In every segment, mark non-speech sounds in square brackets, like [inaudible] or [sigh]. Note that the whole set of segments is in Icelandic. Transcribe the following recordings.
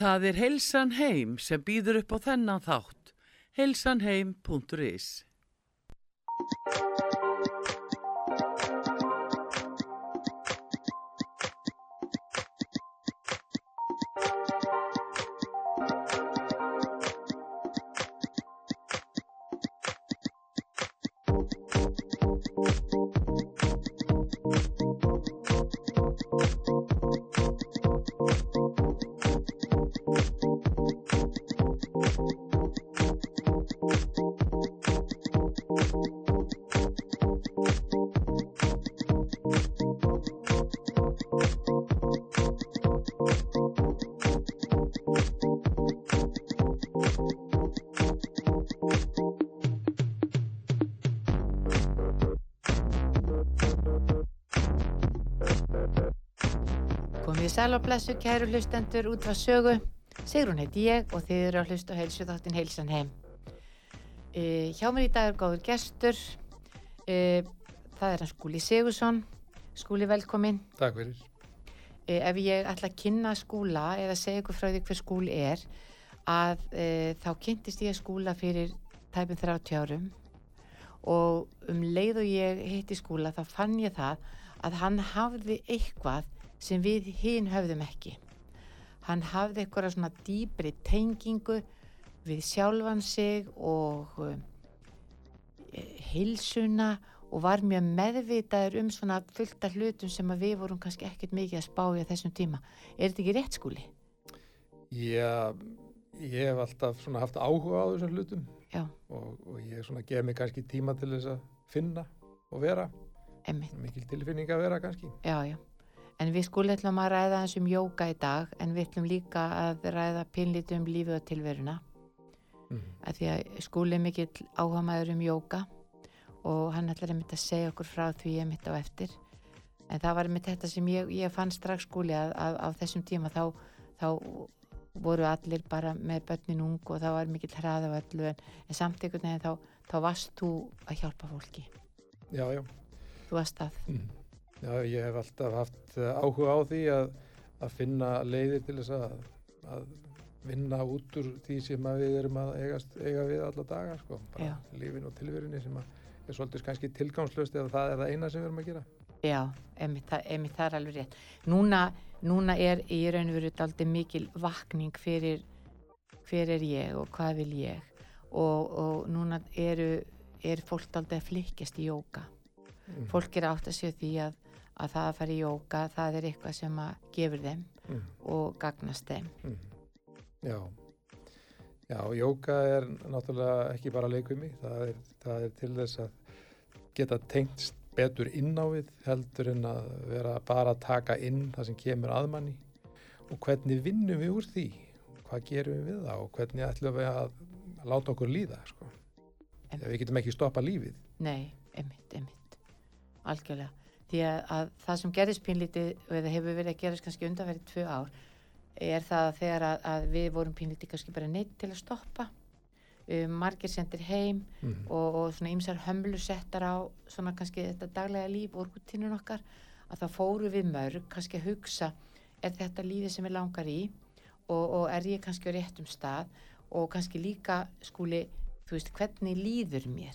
Það er Heilsan Heim sem býður upp á þennan þátt. heilsanheim.is sæl og blessu, kæru hlustendur út frá sögu. Sigrun heiti ég og þið eru að hlusta heilsu þáttinn heilsan heim. E, hjá mér í dag er góður gestur. E, það er hann Skúli Sigursson. Skúli velkomin. Takk fyrir. E, ef ég ætla að kynna skúla eða segja ykkur frá því hver skúli er, að e, þá kynntist ég skúla fyrir tæpum 30 árum og um leið og ég hitti skúla þá fann ég það að hann hafði eitthvað sem við hinn höfðum ekki. Hann hafði eitthvað svona dýbri tengingu við sjálfan sig og uh, heilsuna og var mjög meðvitaður um svona fullta hlutum sem við vorum kannski ekkert mikið að spá í að þessum tíma. Er þetta ekki rétt skúli? Já, ég hef alltaf svona haft áhuga á þessum hlutum og, og ég svona gef mig kannski tíma til þess að finna og vera. Mikil tilfinning að vera kannski. Já, já. En við skúli ætlum að ræða eins um jóka í dag en við ætlum líka að ræða pinlítið um lífið og tilveruna. Mm. að því að er mikill áhamaður um jóka og hann ætlar einmitt að segja okkur frá því einmitt á eftir en það var einmitt þetta sem ég, ég fann strax skúli að, að á þessum tíma þá, þá voru allir bara með börnin ung og það var mikill hraða á öllu en, en samt einhvern veginn þá, þá varst þú að hjálpa fólki Já, já. þú varst að, Mm. Já, ég hef alltaf haft eh, áhuga á því að, að finna leiðir til þess að, að vinna út úr því sem við erum að eigast, eiga við alla daga, sko. Bara Já. lífin og tilverunni sem er svolítið kannski tilgangslöst eða það er það eina sem við erum að gera. já, einmitt, það- það er alveg rétt núna, núna er í raun og veru daldi mikil vakning fyrir hver er ég og hvað vil ég og, og núna eru er fólk daldi að flykkjast í jóka Mm. fólk er átt að séu því að, að það að fara í jóka, það er eitthvað sem að gefur þeim Mm. og gagnast þeim. Mm. Já. Já, jóka er náttúrulega ekki bara leikvimi, það er, það er til þess að geta tengst betur inn á við heldur en að vera bara að taka inn það sem kemur að manni og hvernig vinnum við úr því, hvað gerum við við það og hvernig ætlum við að láta okkur líða, sko. Við getum ekki stoppa lífið. Nei, einmitt, einmitt, algjörlega. Því að, að það sem gerðist pínlítið, eða hefur verið að gerast kannski undanverið tvö ár, er það að þegar að, að við vorum pínlítið kannski bara neitt til að stoppa, um, margir sendir heim Mm. og, og svona ymsar hömlur settar á svona kannski þetta daglega líf og rútínun okkar að það fóru við mörg kannski að hugsa er þetta lífið sem ég langar í og, og er ég kannski á réttum stað og kannski líka skúli þú veist hvernig líður mér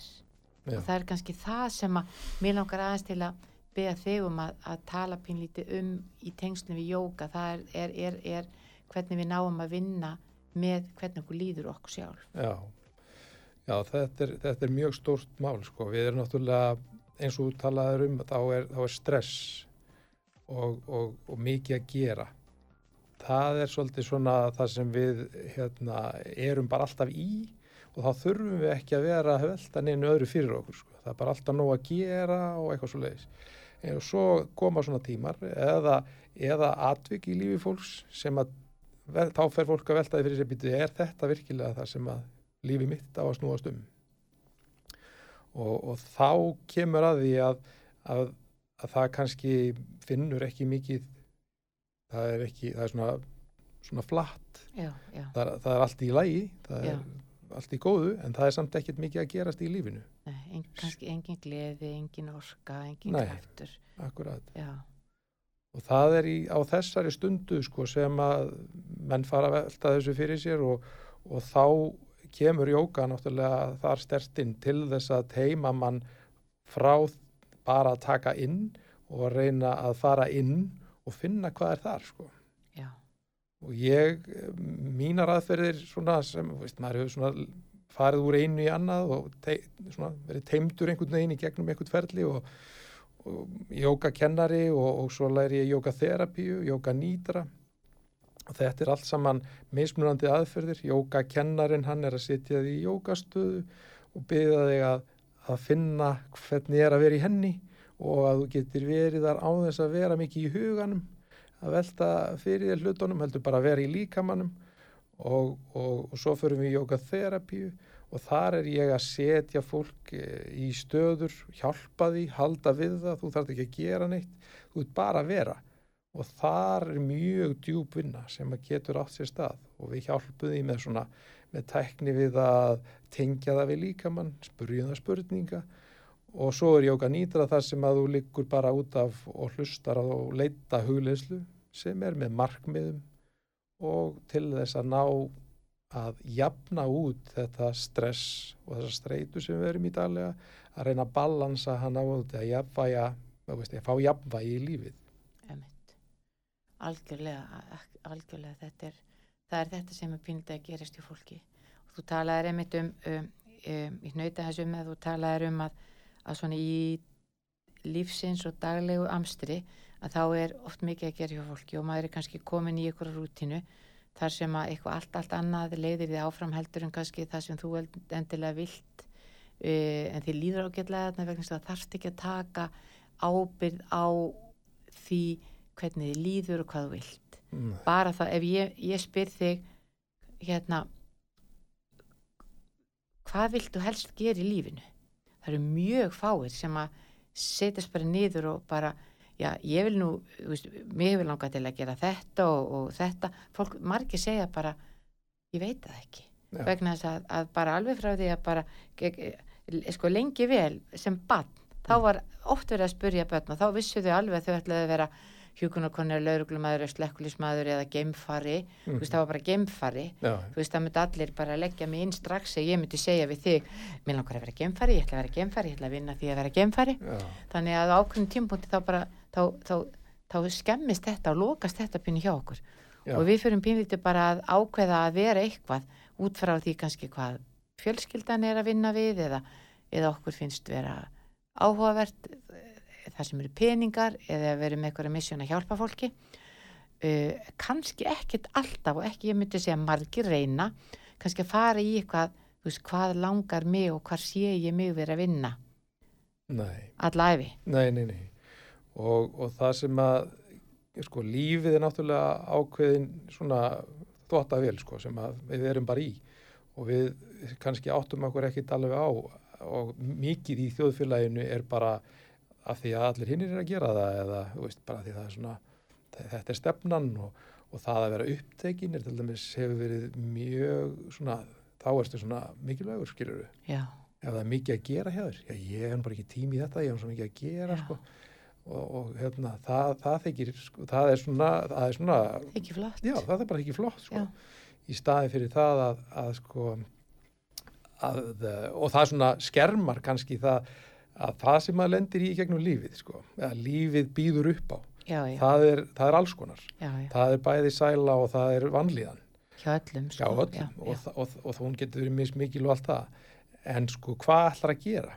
Já. og það er kannski það sem að mér langar aðeins til að beða þig um að, að tala pínlítið um í tengslum við jóka það er, er, er, er hvernig við náum að vinna með hvernig okkur líður okkur sjálf Já, já þetta, er, þetta er mjög stórt mál sko. Við erum náttúrulega eins og talaður um þá er, þá stress og, og, og mikið að gera. Það er svolítið svona það sem við hérna, erum bara alltaf í og þá þurfum við ekki að vera að velta neinu öðru fyrir okkur. Sko. Það er bara alltaf nóg að gera og eitthvað svo leiðis. Og svo koma svona tímar eða, eða atvik í lífi fólks sem að vel, þá fer fólk að velta því fyrir sér býtu, er þetta virkilega það sem að lífi mitt á að snúast um? Og, og þá kemur að því að, að, að það kannski finnur ekki mikið það er ekki, það er svona svona flatt, já, já, það það er allt í lægi það Já. er allt í góðu en það er samt ekkert mikið að gerast í lífinu. Nei, en, kannski engin gleði, engin orka, engin kraftur akkurat já, og það er í, á þessari stundu sko, sem að menn fara að velta þessu fyrir sér og, og þá kemur jóka náttúrulega þar stertinn til þess að teima mann frá bara að taka inn og að reyna að fara inn og finna hvað er þar sko. Já. Og ég, mínar aðferðir svona sem, veist, maður hefur svona farið úr einu í annað og te, svona, verið teimdur einhvern veginn í gegnum einhvern ferli og jókakennari og, og svo læri ég jókaþerapíu, jókanýtra og þetta er allt saman mismunandi aðferðir, jókakennarin hann er að sitja því í jókastöðu og byrja þig að, að finna hvernig er að vera í henni og að þú getur verið þar á þess að vera mikið í huganum að velta fyrir þér hlutunum heldur bara að vera í líkamannum og, og, og svo förum við í jókaþerapíu og þar er ég að setja fólk eh, í stöður, hjálpa því, halda við það, þú þarf ekki að gera neitt, þú ert bara að vera. Og þar er mjög djúb vinna sem að getur átt sér stað og við hjálpum því með svona, með tækni við að tengja það við líkamann, spurja það spurninga. Og svo er jóka nýtra þar sem að þú liggur bara út af og hlustar og leita hugleyslu sem er með markmiðum og til þess að ná að jafna út þetta stress og þessa streitu sem við erum í daglega að reyna að balansa hann á út að jafnvæja, veist, að fá jafnvægi í lífið. Algjörlega, algjörlega þetta er, það er þetta sem er pínlega að gerast í fólki. Og þú talaður einmitt um, um, um ég nöyta þessu með, þú talaður um að, að svona í lífsins og daglegu amstri að þá er oft mikið að gera hjá fólki og maður er kannski komin í ykkur rútinu þar sem að eitthvað allt, allt annað leiðir þið áfram heldur en kannski það sem þú endilega vilt. Uh, en þið líður ágjörlega þarna vegna það þarfst ekki að taka ábyrð á því hvernig þið líður og hvað þú vilt. Mm. bara það, ef ég, ég spyr þig hérna hvað viltu helst gera í lífinu? Það eru mjög fáir sem að setjast bara niður og bara já, ég vil nú, veist, mér hefur langað til að gera þetta og, og þetta fólk, margir segja bara ég veit það ekki já. vegna þess að, að bara alveg frá því að bara sko lengi vel sem bann, þá mm. var oft verið að spurja börn og þá vissu þau alveg að þau ætlaði að vera hjúkunarkonir, lauruglumæður, slekkulismæður eða geimfari, mm. þú veist það var bara geimfari, Já. þú veist það myndi allir bara leggja mig inn strax eða ég myndi segja við þig mér langar að vera geimfari, ég ætla að vera geimfari ég ætla að vinna því að vera geimfari Já. þannig að ákveðin tímpunkti þá bara þá, þá, þá skemmist þetta og lokast þetta pínu hjá okkur Já. og við fyrir pínlítið bara að ákveða að vera eitthvað út frá því kannski hvað fjölskyldan er að vinna við eða, eða það sem eru peningar eða vera með eitthvað missjón að hjálpa fólki. Uh, kannski ekkit alltaf og ekki ég myndi segja margir reyna kannski að fara í eitthvað veist, hvað langar mig og hvað sé ég mig verið að vinna? Allæfi Nei, nei, nei. Og, og það sem að sko lífið er náttúrulega ákveðin svona þvóttavél sko sem við erum bara í. Og við kannski áttum okkur ekkit alveg á og mikið í þjóðfélaginu er bara af því að allir hinnir er að gera það eða veist, bara því það er svona þetta er stefnan og, og það að vera upptekin er til dæmis hefur verið mjög svona þá erstu svona mikilvægur skilur við ef það er mikið að gera þér. Já ég hef bara ekki tími í þetta, ég hef svo mikið að gera sko. og, og hérna það, það þykir, sko, það er svona það er svona, ekki flott. Já það er bara ekki flott sko. Í staði fyrir það að, að sko að, og það er svona skermar kannski það að það sem maður lendir í gegnum lífið sko, að lífið býður upp á já, já. Það, er, það er alls konar já, það er bæði sæla og það er vanlíðan hjá öllum, sko. öllum. Og, og, og hún getur verið mismikil og allt það en sko hvað ætlar að gera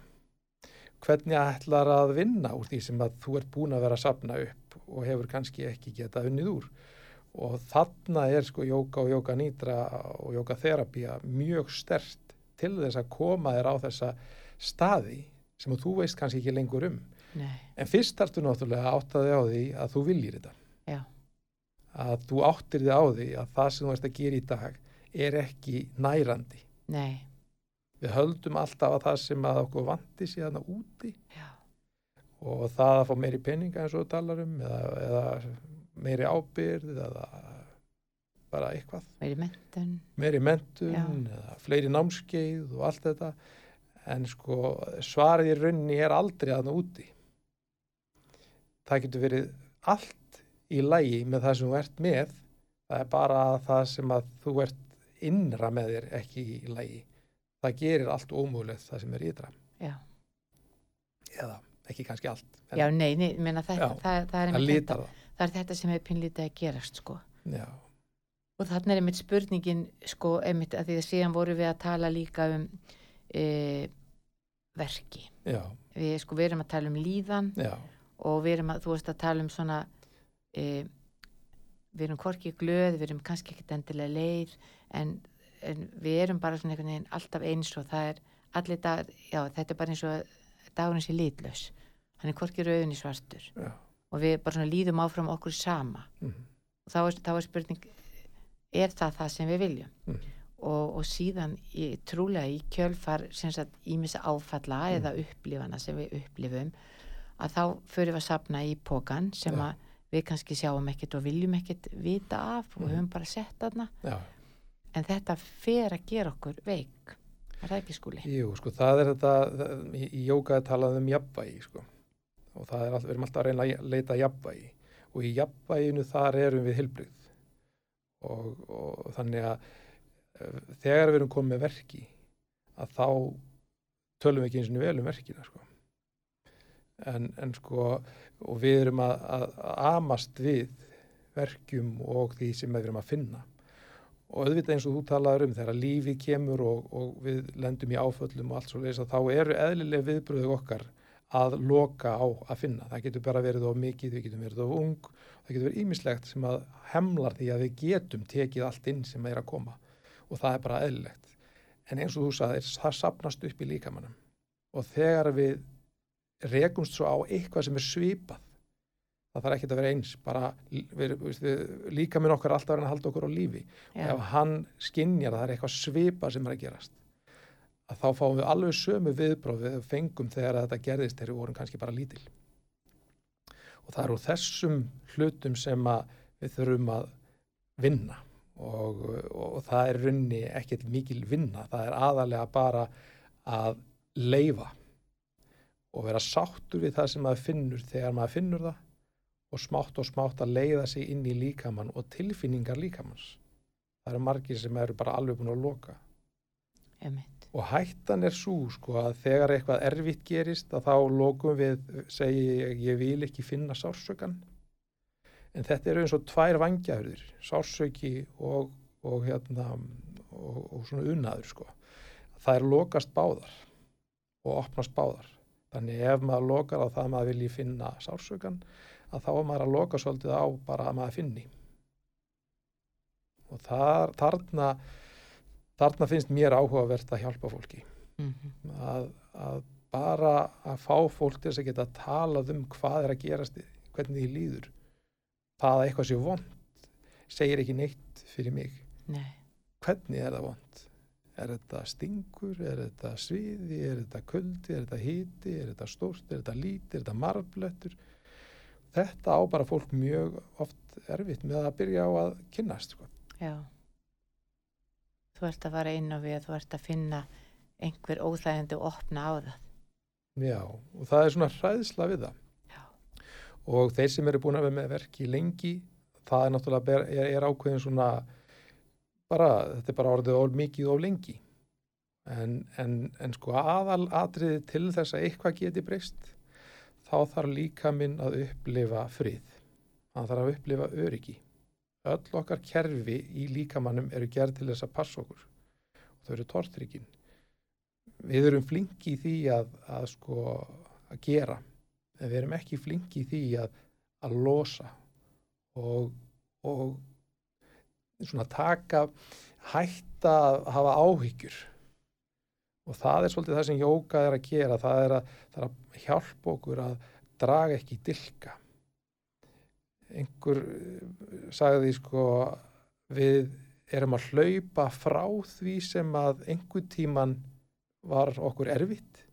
hvernig ætlar að vinna úr því sem að þú ert búin að vera að sapna upp og hefur kannski ekki getað unnið úr og þarna er sko jóka og jóka nýtra og jóka þerapía mjög stert til þess að koma þér á þessa staði sem þú veist kannski ekki lengur um Nei. en fyrst þarftu náttúrulega áttaði á því að þú viljir þetta Já. að þú áttir þið á því að það sem þú ert að gera í dag er ekki nærandi Nei. við höldum alltaf að það sem að okkur vandi síðan úti Já. og það að fá meiri peninga eins og þú talar um eða, eða meiri ábyrð eða bara eitthvað meiri mentun, meiri mentun eða fleiri námskeið og allt þetta en sko svarið í rauninni er aldrei aðna úti. Það getur verið allt í lægi með það sem þú ert með. Það er bara það sem að þú ert innra með þér ekki í lægi það gerir allt ómúlegt það sem er ytra. Já, eða ekki kannski allt já, nei, nei, menna þetta, Já, það, það, er þetta, það. Er þetta sem er pinlítið að gerast, sko. já, Og þannig er einmitt spurningin, sko, einmitt að því að síðan voru við að tala líka um e, verki. Við, sko, við erum að tala um líðan já, og við erum að, þú veist að tala um svona, e, við erum hvorki glöð, við erum kannski ekkert endilega leið, en, en við erum bara svona einhvern veginn alltaf eins og það er allir dagar, já, þetta er bara eins og dagurinn sé litlaus. Hann er hvorki rauðin í svartur já. og við bara svona líðum áfram okkur sama. mhm, og þá er, þá er spurning er það það sem við viljum Mhm. Og, og síðan í, trúlega í kjölfar ímissa áfalla Mhm. eða upplifana sem við upplifum að þá förum við að sapna í pókan sem Já. að við kannski sjáum ekkert og viljum ekkert vita af og Mhm. höfum bara sett þarna já. en þetta fer að gera okkur veik er það ekki skúli? Jú, sko, það er þetta, það, í, í jóka er talað um jafnvægi, sko. Og það er alltaf, við erum alltaf að reyna að leita jafnvægi. Og í jafnvæginu þar erum við hilbrið. Og, og þannig að þegar við erum komið með verki, að þá tölum við ekki eins og vel um verkina, sko. En, en sko, og við erum að, að, að amast við verkjum og því sem við erum að finna og auðvitað eins og þú talaður um þegar lífið kemur og, og við lendum í áföllum og allt svo leiðis að þá eru eðlilega viðbröðu okkar að loka á að finna. Það getur bara verið of mikið, við getum verið of ung, það getur verið ímislegt sem að hemlar því að við getum tekið allt inn sem er að koma og það er bara eðlilegt. En eins og þú sagðir, það sapnast upp í líkamannum og þegar við rekumst svo á eitthvað sem er svipað það þarf ekki að vera eins. Bara við, við, við, líka minn okkar er alltaf reyna að halda okkur á lífi. Og ef hann skinjar að það er eitthvað svipa sem er að gerast að þá fáum við alveg sömu viðbróð við fengum þegar þetta gerðist þegar við vorum kannski bara lítil. Og það er úr þessum hlutum sem við þurfum að vinna og, og, það er runni ekkert mikil vinna það er aðalega bara að leifa og vera sáttur við það sem maður finnur þegar maður finnur það og smátt og smátt að leiða sig inn í líkamann og tilfinningar líkamanns. Það eru margir sem eru bara alveg búin að loka. Einmitt. Og hættan er svo sko að þegar eitthvað erfitt gerist að þá lokum við, segi ég, ég vil ekki finna sársökan. En þetta eru eins og tvær vangjafurðir, sársöki og, og, hérna, og, og svona unnaður sko. Það er lokast báðar og opnast báðar. Þannig ef maður lokar á það að maður vilji finna sársökan, að þá er maður að loka svolítið á bara að maður finni. Og þar, þarna, þarna finnst mér áhugavert að hjálpa fólki. Mm Að, að bara að fá fólk til að geta talað um hvað er að gerast, hvernig því líður. Það að eitthvað sé vond segir ekki neitt fyrir mig. Nei, Hvernig er það vond? Er þetta stingur, er þetta sviði, er þetta kuldi, er þetta hiti, er þetta stórt, er þetta lítið, er þetta marflöttur? Þetta á bara fólk mjög oft erfitt með að byrja á að kynnast. Sko. já. Þú ert að fara inn á við þú ert að finna einhver óþægandi og opna á það. Já, og það er svona hræðsla við það. Og þeir sem eru búin að vera með verki lengi, það er náttúrulega er, er ákveðin svona, bara, þetta er bara orðið of mikið of lengi. En, en, en sko aðal atriði til þess að eitthvað geti breyst, þá þarf líka minn að upplifa frið. Það þarf að upplifa öryggi. Öll okkar kerfi í líkamannum eru gerð til þess að passa okkur. Og þau eru tortryggin. Við erum flinki í því að, að sko að gera. En við erum ekki flinki í því að, að losa og, og svona taka hætta að hafa áhyggjur. Og það er svolítið það sem jóka er að gera. Það er að, það er að hjálpa okkur að draga ekki dilka. Einhver eh, sagði sko við erum að hlaupa frá því sem að einhver tíman var okkur erfitt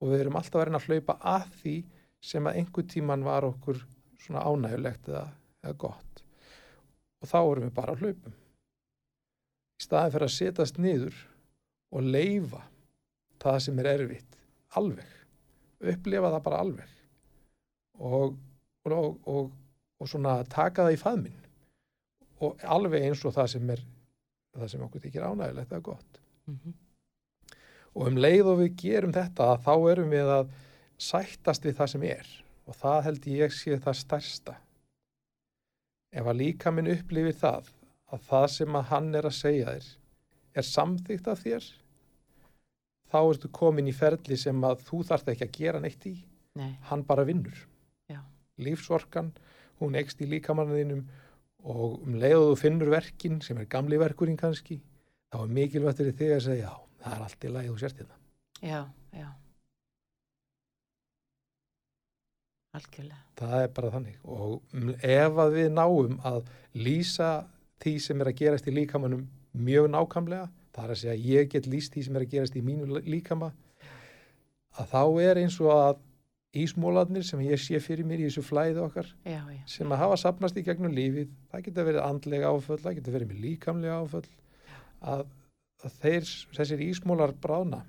og við erum alltaf að reyna að hlaupa að því sem að einhver tíman var okkur svona ánægulegt eða, eða gott. Og þá erum við bara að hlaupum. Í staðin fyrir að setjast niður og leifa það sem er erfitt alveg, upplifa það bara alveg. Og, og, og, og svona taka það í faðminn. Og alveg eins og það sem er það sem okkur þykir ánægilegt eða gott. Mhm, og um leið og við gerum þetta þá erum við að sættast við það sem er og það held ég sé það stærsta. Ef að líka minn upplifir það að það sem að hann er að segja þér er samþygt af þér þá ertu komin í ferli sem að þú þarft ekki að gera neitt í. Nei, hann bara vinnur. Já. lífsorkan, hún ekst í líkamanninum og um leið og þú finnur verkin sem er gamli verkurinn kannski þá er mikilvægt fyrir þig að segja já, það er allt í lagi þú sért hérna. Já, já algjörlega. Það er bara þannig. Og ef að við náum að lýsa því sem er að gerast í líkamannum mjög nákvæmlega, það er að segja ég get lýst því sem er að gerast í mínu líkama að þá er eins og að ísmólarnir sem ég sé fyrir mér í þessu flæði okkar já, já, sem að hafa sapnast í gegnum lífið það getur verið andlega áföll, það getur verið með líkamlega áföll að, að þeir, þessir ísmólar brána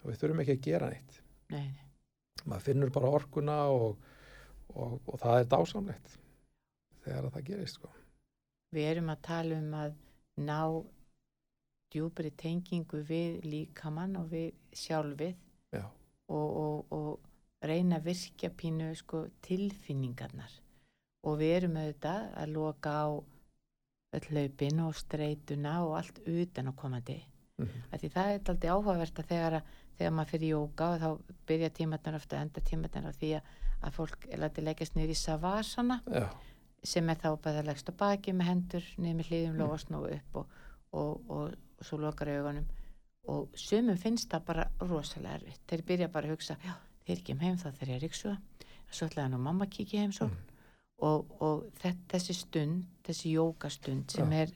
og við þurfum ekki að gera neitt. Nei, nei, maður finnur bara orkuna og, og, og það er dásamlegt þegar að það gerist sko. við erum að tala um að ná djúpri tengingu við líkamann og við sjálfið Já. og, og, og reyna að virkja pínu sko, tilfinningarnar og við erum auðvitað að loka á öll hlaupin og streituna og allt utan á komandi mm af því það er aldrei áhugavert að þegar, að, þegar maður fyrir jóka og þá byrja tímatnar ofta enda tímatnar á því að, að fólk er látið leggjast niður í savasana Já, sem er þá bara leggst á baki með hendur niður með hlýðum lóa snúu upp og, og, og, og svo lokar augunum. Og sumum finnst það bara rosalega erfitt. Þeir byrja bara að hugsa þeir ekki heim þá þeir eru ykkur svo ætlaði hann og mamma kikið heim svo. Mm. og, og þetta, þessi stund þessi jókastund sem Já. er,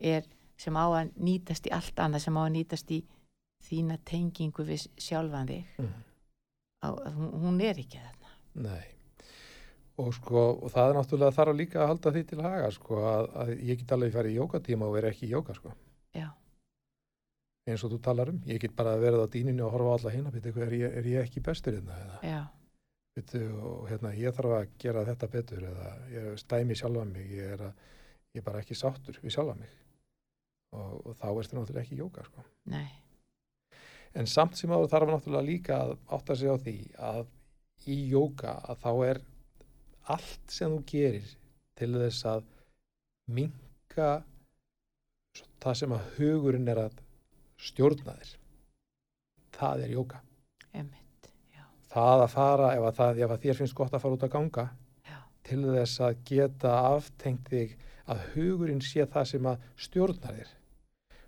er sem á að nýtast í allt annað sem á að nýtast í þína tengingu við sjálfan þig. Mm. á, hún, hún er ekki þarna. Nei. Og sko, og það er náttúrulega þarf líka að halda því til haga sko, að, að ég get alveg farið í jókatíma og vera ekki í jóka sko, já, eins og þú talar um ég get bara verið á dýninu og horfa alla byrju, er, er ég ekki bestur hérna og hérna, ég þarf að gera þetta betur eða ég stæmi sjálfa mig ég er, að, ég er bara ekki sáttur við sjálfa mig. Og, og þá ertu náttúrulega ekki í jóka sko. Nei En samt sem áður þarf náttúrulega líka að átta sig á því að í jóka að þá er allt sem þú gerir til þess að minka það sem að hugurinn er að stjórna þér. Það er jóka. einmitt, já, Það að fara, ef að, það, ef að þér finnst gott að fara út að ganga, já, til þess að geta aftengt þig að hugurinn sé það sem að stjórnar þér.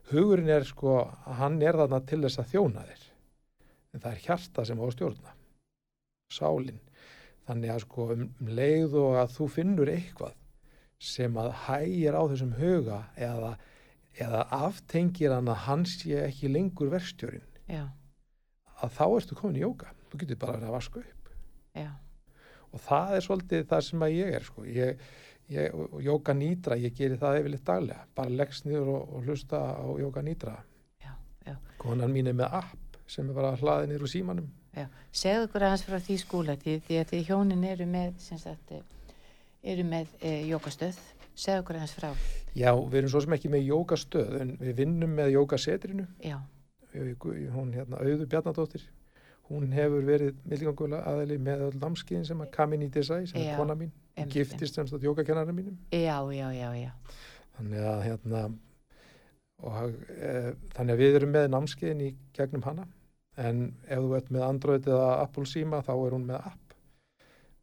Hugurinn er sko, hann er þarna til þess að þjóna þér. En það er hjarta sem á stjórna. Sálin. Þannig að sko um um leið og að þú finnur eitthvað sem að hægir á þessum huga eða, eða aftengir hann að hann sé ekki lengur verstjórin já, að þá ertu komin í jóka. Þú getur bara verið að vaska upp já, og það er svolítið það sem að ég er sko. ég, ég, og jóka nýtra ég geri það yfirleitt daglega. Bara leggst niður og, og hlusta á jóka já, já. konan mín er með app sem er bara hlaðið niður úr símanum. Segðu okkur aðeins frá því skúla því, því að því hjónin eru með sagt, eru með e, jókastöð segðu okkur aðeins frá. Já, við erum svo sem ekki með jókastöð en við vinnum með jókasetrinu já, hún hérna, Auður Bjarnadóttir hún hefur verið milligangulega aðali með öll námskiðin sem að Kamin í Desai sem Já, er kona mín, einmitt, giftist semst að jókakennara mínum. Já, já, já, já. Þannig að hérna og, e, þannig að við erum með námskeiðin í gegnum hana. En ef þú ert með Android eða Apple síma þá er hún með app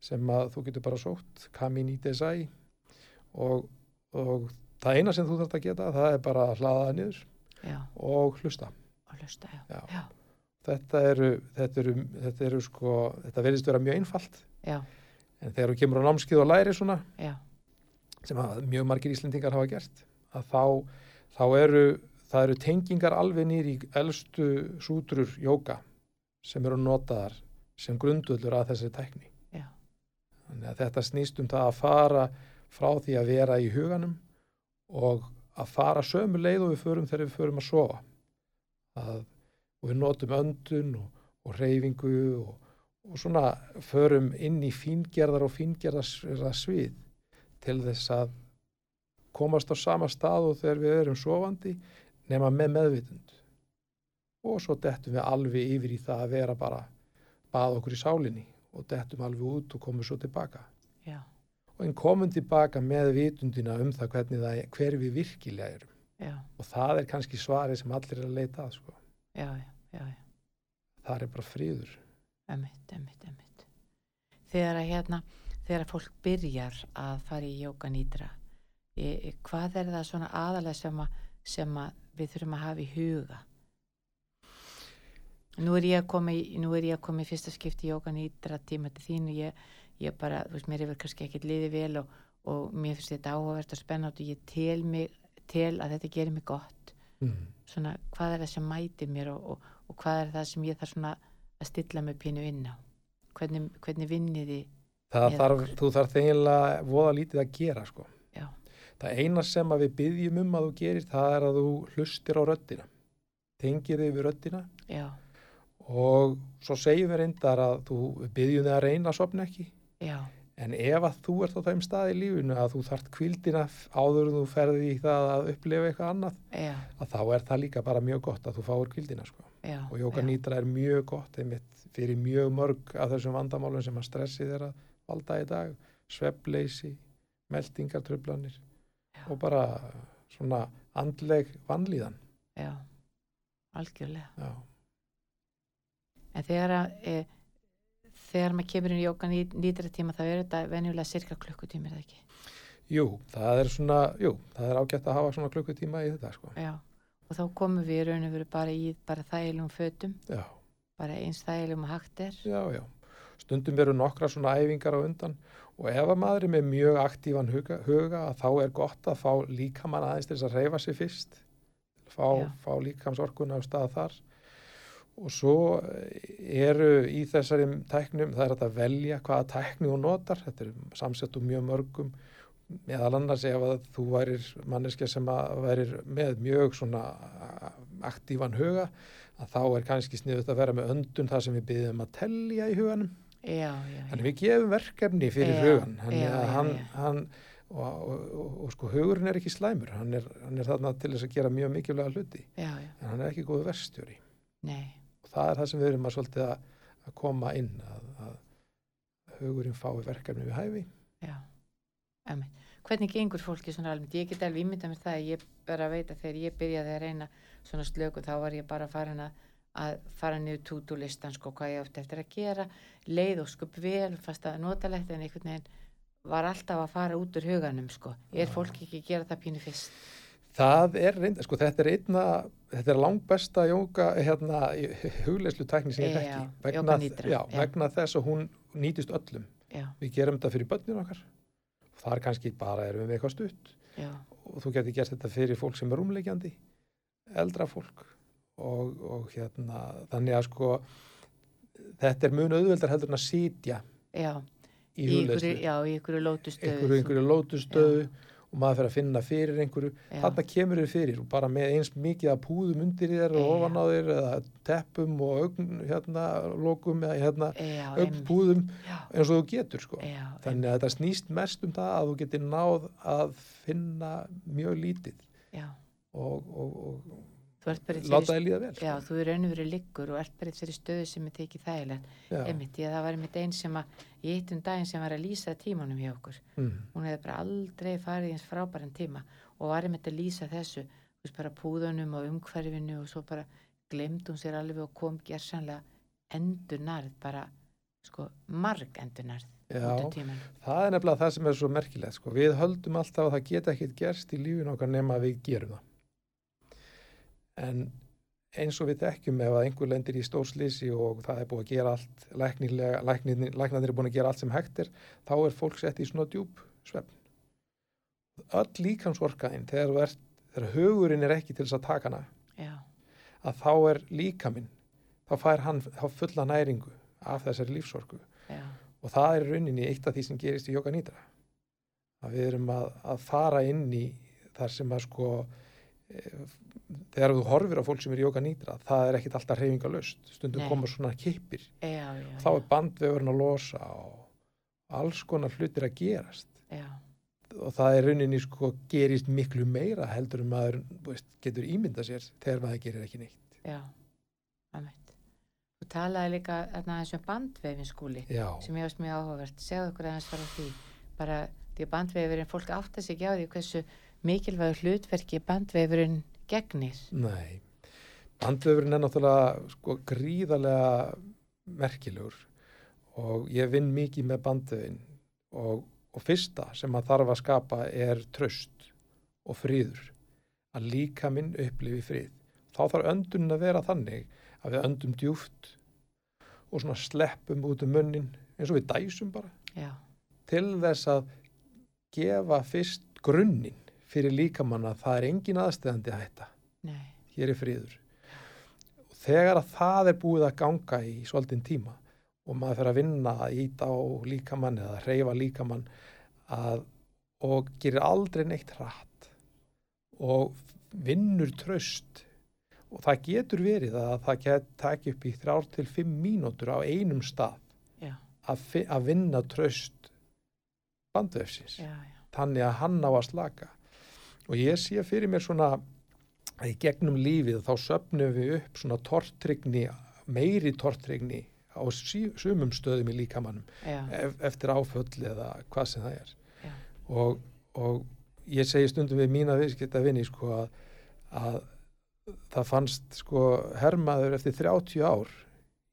sem að þú getur bara sótt Kamin í Desai. Og, og það eina sem þú þarft að geta það er bara að hlaða það niður já, og hlusta. Og hlusta, já, Já. Þetta eru, þetta eru, þetta eru sko, þetta verðist vera mjög einfalt. Já, en þegar þú kemur á námskið og læri svona já, sem að mjög margir Íslendingar hafa gert að þá, þá eru það eru tengingar alveg nýr í elstu sútrur jóka sem eru notaðar sem grundullur að þessari tækni. Já, þannig að þetta snýst um það að fara frá því að vera í huganum og að fara sömu leið og við förum þegar við förum að sofa. Að, og við notum öndun og, og reyfingu og, og svona förum inn í fíngerðar og fíngerðar svið til þess að komast á sama stað og þegar við erum sofandi nema með meðvitund og svo dettum við alveg yfir í það að vera bara bað okkur í sálinni og dettum alveg út og komum svo tilbaka. Já, og en komum tilbaka með vitundina um það hvernig það er, hver við virkilega erum. Já, og það er kannski svarið sem allir er að leita að sko. já, já, já, já. það er bara fríður Emitt, emitt, emitt. Þegar að hérna, þegar að fólk byrjar að fara í jóka nýtra, e, hvað er það svona aðalega sem að, sem að við þurfum að hafa í huga? Nú er ég að koma í, nú er ég að koma í fyrsta skipti í jóka nýtra tíma til þín og ég, ég bara, þú veist, mér hefur kannski ekkert liðið vel og, og mér finnst þetta áhugavert og spennandi og ég tel mig, tel að þetta gerir mig gott. mm. Svona, hvað er það sem mætir mér og, og, og hvað er það sem ég þarf svona að stilla mig pínu inn á? Hvernig, hvernig vinnið þið? það Eða þarf, þú þarf eiginlega voða lítið að gera sko. Já, það eina sem við byggjum um að þú gerir það er að þú hlustir á röddina tengir þig við röddina já, og svo segjum við reyndar að þú byggjum þig að reyna að sopna ekki já, en ef að þú ert á þeim stað í lífinu að þú þart kvildina áður en þú ferði í það að upplifa eitthvað annað já, að þá er það líka bara mjög gott að þú fáir kvildina sko. Já. og jóka nýtra er mjög gott einmitt fyrir mjög mörg af þessum vandamálum sem að stressið er að valda í dag svefleysi, meldingartröflanir og bara svona andleg vanlíðan Já, algjörlega. já, En þegar að, e, þegar maður kemur inn í jóka nýtra tíma þá er þetta venjulega cirka klukkutími, er það ekki? jú, það er svona jú, það er ágætt að hafa svona klukkutíma í þetta sko. Já, og þá komum við í raun og veru bara í bara þægilegum fötum, já, bara eins þægilegum að hægt er. já, já. Stundum veru nokkra svona æfingar á undan og ef að maður er með mjög aktívan huga, huga þá er gott að fá líkamann aðeins til þess að reyfa sig fyrst. Fá, fá líkamsorkuna á stað þar. Og svo eru í þessari tæknum, það er að velja hvaða tækni þú notar, þetta er samsett úr mjög mörgum meðal annars ef að þú værir manneskja sem að værir með mjög svona aktívan huga að þá er kannski sniðut að vera með öndun þar sem við byggjum að tellja í huganum. Já, já, já. Þannig við gefum verkefni fyrir hugan hann, hann, og, og, og, og sko hugurinn er ekki slæmur. Hann er, hann er þarna til þess að gera mjög mikilvæga hluti. En hann er ekki góðu verstjóri og það er það sem við erum að að, að koma inn að, að hugurinn fái verkefni við hæfi. Já. Hvernig gengur fólki svona almennt? Ég get alveg ímynda mér það að ég bara veit að þegar ég byrjaði að reyna svona slöku þá var ég bara farin að, að fara niður tútulistan sko hvað ég átti eftir að gera leið og skup vel, fast að notalegt en einhvern veginn var alltaf að fara út úr huganum sko. Er fólk ekki að gera það pínu fyrst? það er reynda, sko þetta er einna þetta er langbesta jóka hérna, hugleyslu tækni sem ég Já, þekki vegna, já, vegna þess að hún nýtist öllum. Já, við gerum þetta fyrir börnin okkar það er kannski bara erum við eitthvað stutt. Já, og þú getur gert þetta fyrir fólk sem er rúmleikjandi eldra fólk. Og, og hérna þannig að sko þetta er mun auðveldar heldur en að sitja já, í já, í einhverju lótustöðu. Og maður fyrir að finna fyrir einhverju Já. þarna kemur þér fyrir og bara með eins mikið að púðum undir þér og ofan á þér eða teppum og ögn hérna lokum eða hérna einmitt. púðum eins og þú getur sko já, þannig að þetta snýst mest um það að þú getur náð að finna mjög lítið já. og, og, og Láta þið líða vel sko. Já, þú er raun og verið liggur og ert bara í þeirri stöðu sem er tekið þægilegt. Einmitt, ég, það var einmitt einn sem að, ég hitt um daginn sem var að lýsa tímanum hjá okkur. Mm. Hún hefði bara aldrei farið eins frábæran tíma og var einmitt að lýsa þessu, þú veist, bara púðunum og umhverfinu og svo bara glemd hún sér alveg og kom gersanlega endurnarð, bara, sko, marg endurnarð Já, tímanum. það er nefnilega það sem er svo merkilegt sko. við höldum alltaf að það geta ekkert gerst í lífinu okkar nema við gerum það en eins og við þekkjum ef að einhver lendir í stórslýsi og það er búið að gera allt læknilega, læknarnir er búin að gera allt sem hægt er þá er fólk sett í svona djúb svefn. Öll líkamsorkaðin þegar, þegar hugurinn er ekki til þess að taka hana Já, að þá er líkaminn þá fær hann þá fulla næringu af þessari lífsorku. Já, og það er rauninni eitt af því sem gerist í Jóka Nýtra að við erum að, að fara inn í þar sem að sko e, þegar þú horfir á fólk sem er í Jóka Nýtra það er ekkit alltaf reyfinga löst stundum Nei. koma svona kippir já, já, þá er bandvefurinn að losa og alls konar hlutir að gerast já, og það er rauninni sko gerist miklu meira heldur maður þú veist, getur ímynda sér þegar maður gerir ekki neitt. Já, aðmætt. Þú talaði líka þarna þessum bandvefin skúli Já, sem ég varst mjög áhugavert. Segðu okkur aðeins fara því. Bara því að bandvefurinn, fólk átta sig ekki á því hversu mikilvægur hlutverki bandvefurinn gegnir. nei. Bandvefurinn er náttúrulega sko gríðarlega merkilegur og ég vinn mikið með bandvefin og, og fyrsta sem maður þarf að skapa er tröst og friður. Að líka minn upplifi frið. Þá þarf öndun að vera þannig að við öndum djúft og svona sleppum út um munnin eins og við dæsum bara Já, til þess að gefa fyrst grunninn fyrir líkamann að það er engin aðstæðandi hætta. nei, Hér er friður. Og þegar að það er búið að ganga í svolítinn tíma og maður fyrir að vinna að íta á líkamann eða hreyfa líkamann að, og gerir aldrei neitt hratt og vinnur tröst og það getur verið að það taki upp í þrjár til fimm mínútur á einum stað að, að vinna tröst bandvefsins. Þannig að hann á að slaka og ég sé fyrir mér svona að í gegnum lífið þá söfnum við upp svona tortrygni meiri tortrygni á sumum stöðum í líkamannum ef, eftir áföll eða hvað sem það er. Og, og ég segi stundum við mína viðskipta vinni sko að, að það fannst sko hermaður eftir 30 ár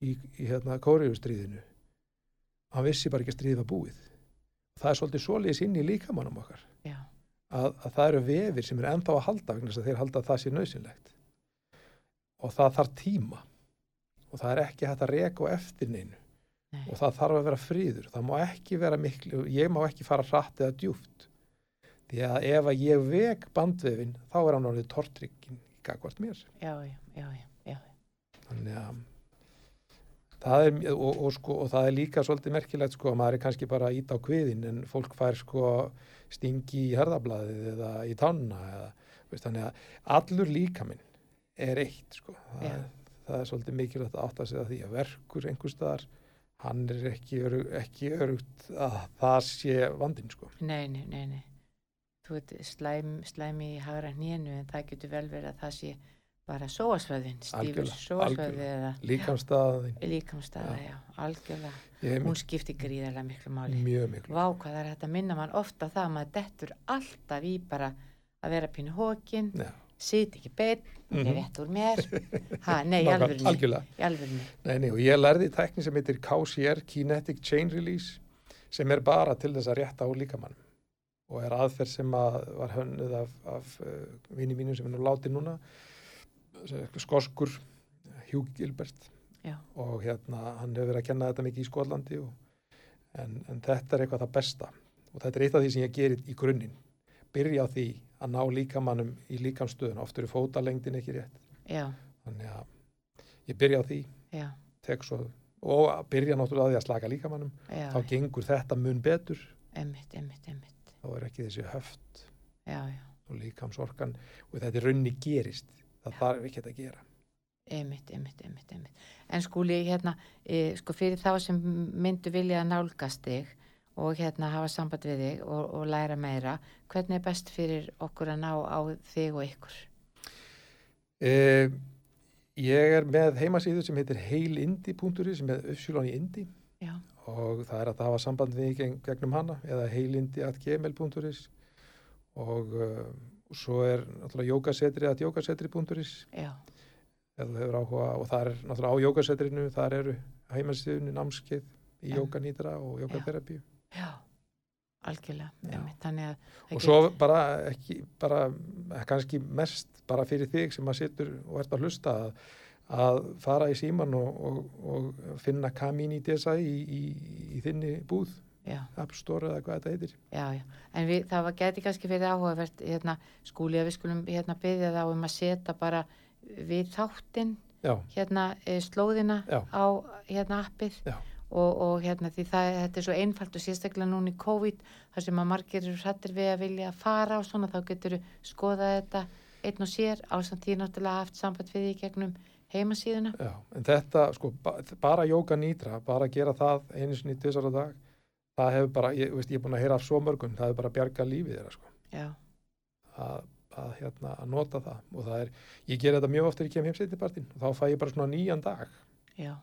í, í hérna kóriðustríðinu hann vissi bara ekki að stríði var búið. Það er svolítið svoleiðis inn í líkamannum okkar að, að það eru vefir sem eru ennþá að halda vegna þess að þeir halda að það sé nöðsynlegt og það þarf tíma. Og það er ekki hægt að reka á eftir neinu. Nei, og það þarf að vera fríður það má ekki vera miklu, ég má ekki fara hratt eða djúft því að ef að ég vek bandvefin þá er hann orðið tortryggin í gagvart mér. Já, já, já, þannig að það er, og, og, sko, og það er líka svolítið merkilegt sko að maður er kannski bara að íta á kviðin en fólk fær sko stingi í herðablaðið eða í tanna eða, veist, þannig að allur líkaminn er eitt sko. Það, er, það er svolítið mikilvægt að átta sig að því að verkur einhver staðar hann er ekki, örug, ekki örugt að það sé vandinn sko. Nei, nei, nei, nei. Þú veit, slæm, slæmi í hagra hnénu en það getur vel verið að það sé bara Algjörlega, algjörlega. eða líkamstaðin líkamstaða, já, algjörlega. ég er Hún skiptir gríðarlega miklu máli. mjög miklu Vá, hvað það hægt að minna mann ofta það að maður dettur alltaf í bara að vera pínu hókin, Já. sit ekki beinn, mm Mhm. rétt úr mér. Ha, nei, alvörni, algjörlega alvörni. Nei, nei, og ég lærði tækni sem heitir KCR, Kinetic Chain Release, sem er bara til þess að rétta á líkamann og er aðferð sem að var hönnuð af, af uh, vini mínum sem er nú látið núna, skoskur, Hugh Gilbert. Já, og hérna, hann hefur verið að kenna þetta mikið í Skotlandi og, en, en þetta er eitthvað það besta. Og þetta er eitt af því sem ég gerir í grunninn, byrja á því að ná líkamannum í líkamstöðun, oft eru fótalengdin ekki rétt, já, þannig að ég byrja á því. Og að byrja náttúrulega á því að slaka líkamannum já, þá gengur þetta mun betur. Emmitt, emmitt, emmitt. þá er ekki þessi höft Já, já, og líkamsorkan. Og þetta er raunni gerist það þarf ekki að gera. Emmitt, emmitt, emmitt, emmitt. En skúli, hérna, e, sko fyrir þá sem myndu vilja að nálgast þig og hérna hafa samband við þig og, og læra meira, hvernig er best fyrir okkur að ná á þig og ykkur? eh, ég er með heimasíðu sem heitir heilindi.ri sem er uppsjúlan í indi. Já, og það er að hafa samband við gegn, gegnum hana eða heilindi.gmail.is og uh, svo er náttúrulega jókasetri at jókasetri.is ef þú hefur áhuga og það er náttúrulega á jókasetrinu þar eru heimasíðunni námskeið í jókanýtra og jókaterapíu já, algjörlega, Já. og svo bara ekki bara kannski mest bara fyrir þig sem að situr og ert að hlusta að, að fara í síman og, og, og finna Kamini Desa í, í, í þinni búð App Store eða hvað þetta heitir. Já, já, en við, það var geti kannski fyrir áhugavert, hérna, skúli að við skulum hérna byggja þá um að setja bara við þáttinn, hérna, e, slóðina á, hérna, appið. Og, og hérna, því það, þetta er svo einfalt og sérstaklega núna í COVID, þar sem að margir eru hrættir við að vilja fara og svona, þá getur skoða þetta einn og sér, á samt því náttúrulega haft samband við því gegnum heimasíðuna. já, en þetta sko ba bara jóka nýtra, bara gera það einu sinni tvisar á dag það hefur bara, ég, veist, ég er búin að heyra af svo mörgum, það hefur bara bjargað lífið þeirra sko, já, að, að, hérna, að nota það og það er, ég ger þetta mjög oft þegar ég kem heimsættipartin og þá fæ ég bara svona nýjan dag já.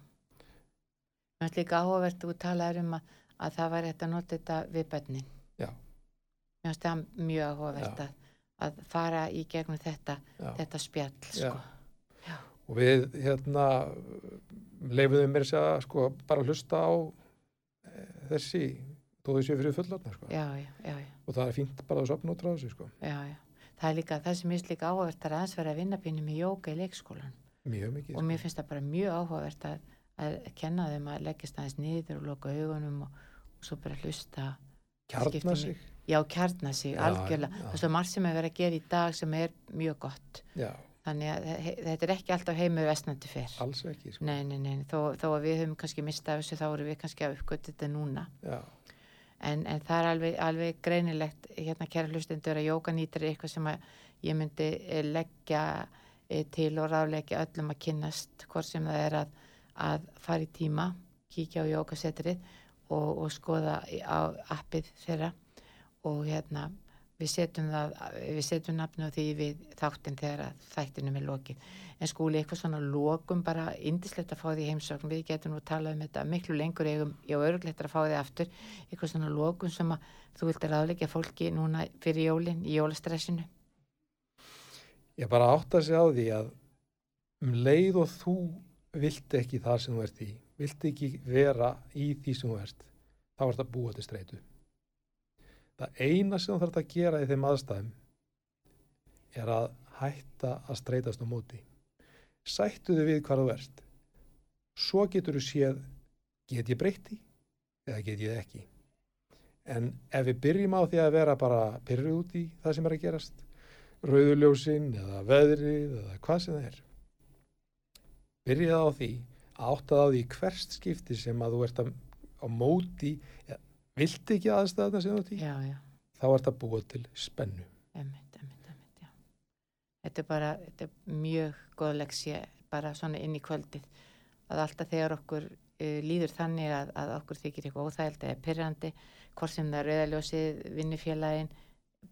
Mér finnst líka áhugavert þú talaður um að, að það var hægt að nota þetta við bönnin. Já. Mér finnst það mjög áhugavert Já. að, að fara í gegnum þetta, Já. þetta spjall, Já. sko. og við hérna leifuðum mér að sko bara hlusta á þessi tóðu sér fyrir fullorna sko. Já, já, og það er fínt bara að sopna út frá þessu sko. Það er líka, það sem mér finnst líka áhugavert er að aðeins vera að vinna pínum í jóka í leikskólan mjög mikið og mér finnst það bara mjög áhugavert að, að kenna þeim að leggjast aðeins niður og loka augunum og, og svo bara hlusta. Kjarna sig. Já, kjarna sig, algjörlega. er svo margt sem er verið að gera í dag sem er mjög gott. já, Þannig að þetta er ekki alltaf heimur vestnandi fyrr. alls ekki sko Nei, nei, nei, þó, þó að við höfum kannski mistað þessu, þá erum við kannski að uppgöta þetta núna. já, En, en það er alveg, alveg greinilegt, hérna kæra hlustendur, að jókanýtur er eitthvað sem ég myndi eh, leggja eh, til og ráðleggja öllum að kynnast, hvort sem það er að, að fara í tíma, kíkja á jókasetrið og, og skoða á appið þeirra og hérna við setjum það, við setjum nafnu því við þáttinn þegar að þættinum er lokið. En skúli eitthvað svona lokum bara indislegt að fá því í heimsókn, við getum nú talað um þetta miklu lengur eigum, já örglegt að fá því aftur, eitthvað svona lokum sem að þú vilt að ráðleggja fólki núna fyrir jólin, í jólastressinu. ég bara átta sig á því að um leið og þú vilt ekki það sem þú ert í vilt ekki vera í því sem þú ert þá ert að búa til streitu það eina sem þú þarf að gera í þeim aðstæðum er að hætta að streitast á móti. Sættu þið við hvað þú ert. Svo getur þú séð get ég breytti eða get ég ekki? En ef við byrjum á því að vera bara pyrruð út í það sem er að gerast rauðuljósin eða veðrið eða hvað sem það er byrjaði á því að áttaði á því hvert skipti sem að þú ert að, á móti eða, vilt ekki ert í? Já, já, þá ert að búa til spennu. Emmitt, emmitt, emmitt, já. Þetta er bara, þetta er mjög góð leksja, bara svona inn í kvöldið, að alltaf þegar okkur uh, líður þannig að, að okkur þykir eitthvað óþægild eða pyrrandi, hvort sem það er rauðaljósið, vinnufélagin,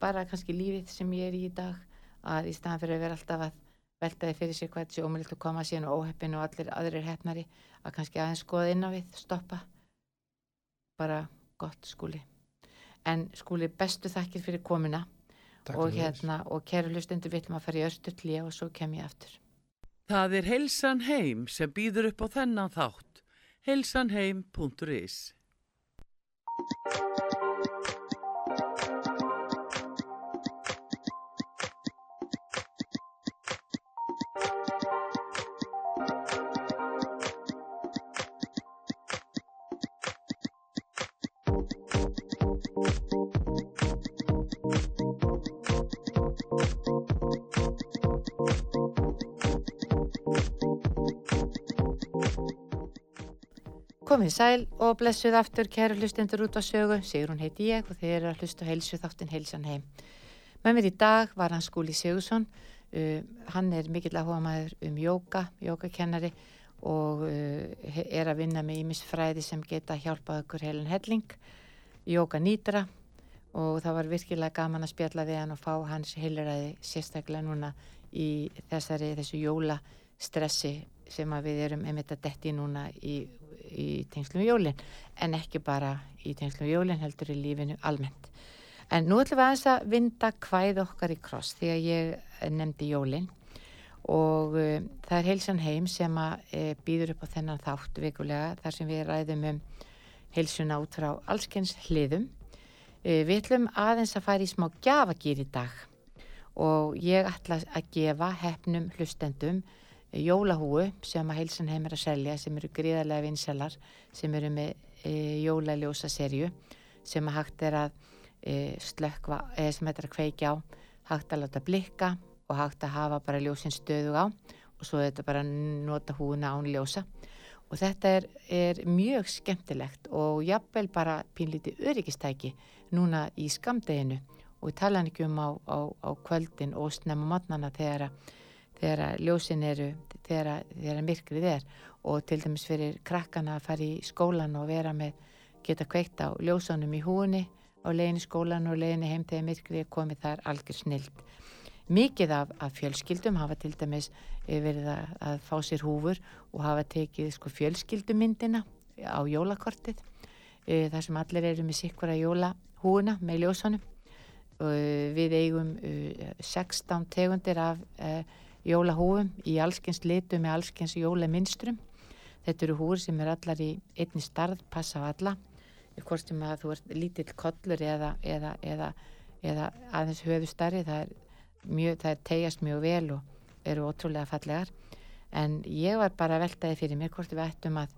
bara kannski lífið sem ég er í dag, að í staðan fyrir að vera alltaf að velta því fyrir sér hvað þessi ómöld að koma síðan og óheppin og allir aðrir heppnari, að kannski aðeins skoða inn á við, stoppa, bara gott skúli. En skúli, bestu þakkir fyrir komuna Takk og hérna, og kæru hlustundur við ætlum að fara í östurtlíja og svo kem ég aftur. Það er Heilsan heim sem býður upp á þennan þátt. heilsanheim.is Komið sæl og blessuð aftur kæru hlustendur út á sögu, Sigrun heiti ég og þeir eru að hlusta heilsu þáttin heilsan heim. Með mér í dag var hann Skúli Sigursson, uh, hann er mikill áhuga maður um jóka, jókakennari og uh, er að vinna með ímisfræði sem geta hjálpað okkur heilin helling, jóka nýtra og það var virkilega gaman að spjalla við hann og fá hans heiluræði sérstaklega núna í þessari, þessu jóla stressi sem við erum einmitt að detti núna í, í tengslum við jólin en ekki bara í tengslum við jólin heldur í lífinu almennt. En nú ætlum við aðeins að vinda kvæð okkar í kross því að ég nefndi jólin og uh, það er heilsan heim sem að uh, býður upp á þennan þátt vikulega þar sem við ræðum um heilsuna út frá allskens hliðum. Uh, við ætlum aðeins að fara í smá gjafagýr í dag og ég ætla að gefa hefnum hlustendum jólahúu sem að heilsan heim er að selja sem eru gríðarlega vinselar sem eru með e, jólaljósa serju sem að hægt er að e, slökva, eða sem þetta er að kveikja á hægt að láta blikka og hægt að hafa bara ljósin stöðug á og svo þetta bara nota húuna án ljósa. Og þetta er, er mjög skemmtilegt og jafnvel bara pínlítið öryggistæki núna í skamdeginu og ég tala ekki um á, á, á kvöldin og snemma matnana þegar að þegar ljósin eru, þegar þegar myrkrið er og til dæmis fyrir krakkana að fara í skólan og vera með geta kveikt á ljósunum í húni á leiðin í skólan og leiðin heim þegar myrkri er komið þar algjör snild. Mikið af, af fjölskyldum hafa til dæmis eh, verið að, að fá sér húfur og hafa tekið sko, fjölskyldumyndina á jólakortið e, þar sem allir eru með sikkvara jólahúuna með ljósunum. E, við eigum e, 16 tegundir af jólahúfum í allskens litu með allskens jólaminstrum. Þetta eru húur sem er allar í einni starð, passa á alla. Hvort sem að þú ert lítill kollur eða, eða, eða, eða aðeins höfustari það það er tegjast mjög vel og eru ótrúlega fallegar. En ég var bara veltaði fyrir mér hvort við ættum að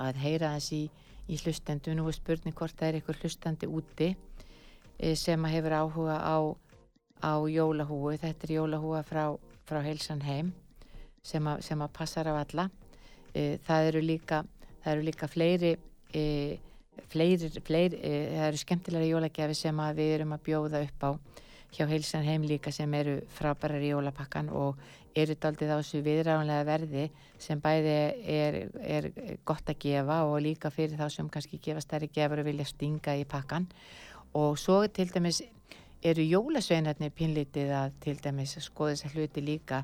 að heyra þess í, í hlustendu nú er spurning hvort það er einhver hlustandi úti e, sem hefur áhuga á, á jólahúi þetta er jólahúa frá, frá heilsan heim sem að, sem að passar af alla. E, það eru líka það eru líka fleiri e, fleiri, fleiri e, það eru skemmtilega jólagjafi sem við erum að bjóða upp á hjá heilsan heim líka sem eru frábærar í jólapakkan og eru daldið á þessu viðráðanlega verði sem bæði er, er gott að gefa og líka fyrir þá sem kannski gefa stærri gefur og vilja stinga í pakkan. Og svo til dæmis eru jólasveinarnir pinlítið að til dæmis skoða þessa hluti líka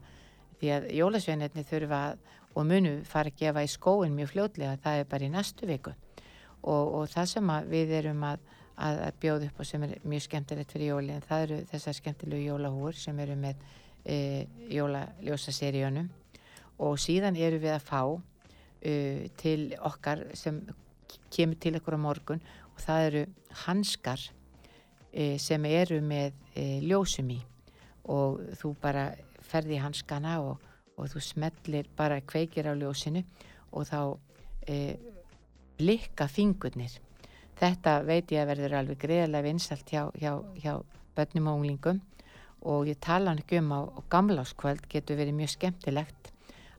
því að jólasveinarnir þurfa og munu fara að gefa í skóin mjög fljótlega það er bara í næstu viku. Og, og það sem við erum að, að, að bjóða upp og sem er mjög skemmtilegt fyrir jóli en það eru þessar skemmtilegu jólahúr sem eru með e, jólaljósaseríunum. Og síðan eru við að fá e, til okkar sem kemur til okkur á morgun og það eru hanskar sem eru með e, ljósum í og þú bara ferði hanskana og, og þú smellir bara kveikir á ljósinu og þá e, blikka fingurnir. Þetta veit ég að verður alveg greiðilega vinsalt hjá, hjá, hjá börnum og unglingum og ég tala hann ekki um á, gamláskvöld getur verið mjög skemmtilegt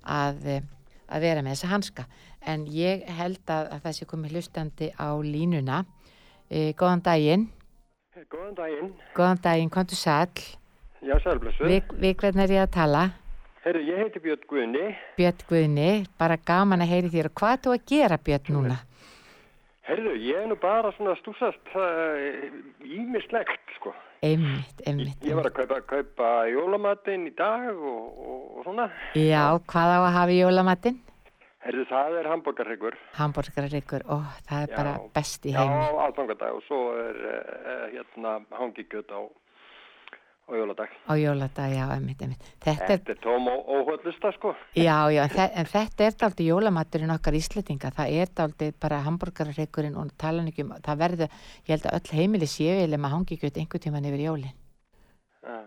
að, eh, að vera með þessa hanska. En ég held að, að þessi komi hlustandi á línuna. E, góðan daginn. Góðan daginn. Góðan daginn, kom þú sæl? Já, sælblessu. Við, við hvernig er ég að tala? Herru, ég heiti Björn Guðni. Björn Guðni, bara gaman að heyri þér hvað er þú að gera Björn núna? Herru, ég er nú bara svona stúsast ímislegt, uh, sko. Einmitt, einmitt. Ég, ég var að kaupa, kaupa jólamatinn í dag og, og, og svona. Já, hvað á að hafa jólamatinn? Herru, það er hambúrgarryggur. Hambúrgarryggur, ó, það er já, bara best í heimi. Já, aðfangadag og svo er uh, hérna hangikjöt á á jóladag. Á jóladag, já, einmitt, einmitt. Þetta, þetta er tóm og óhullusta, sko. Já, já, en, en þetta er daldi jólamaturinn okkar íslitinga. Það er daldi bara hambúrgararreikurinn og talan ekki um, það verður, ég held að öll heimili séu eða maður hangi ekki út einhver tíman yfir jólinn. Já.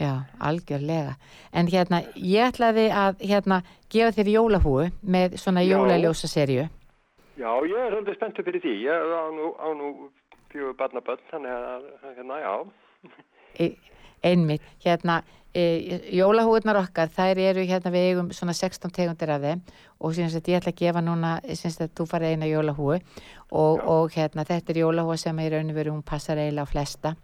Já, algjörlega. En hérna, ég ætlaði að, hérna, gefa þér jólahúu með svona jólaljósa serju. Já, ég er svolítið spenntið fyrir því. Ég á nú, á nú fjögur barnaböld, þannig að, hérna, já einmitt, hérna e, jólahúðnar okkar, þær eru hérna við eigum svona 16 tegundir af þeim og síðan að ég ætla að gefa núna síðan að þú farið eina jólahúi og, og hérna þetta er jólahúi sem í rauninu veru hún passar eiginlega á flesta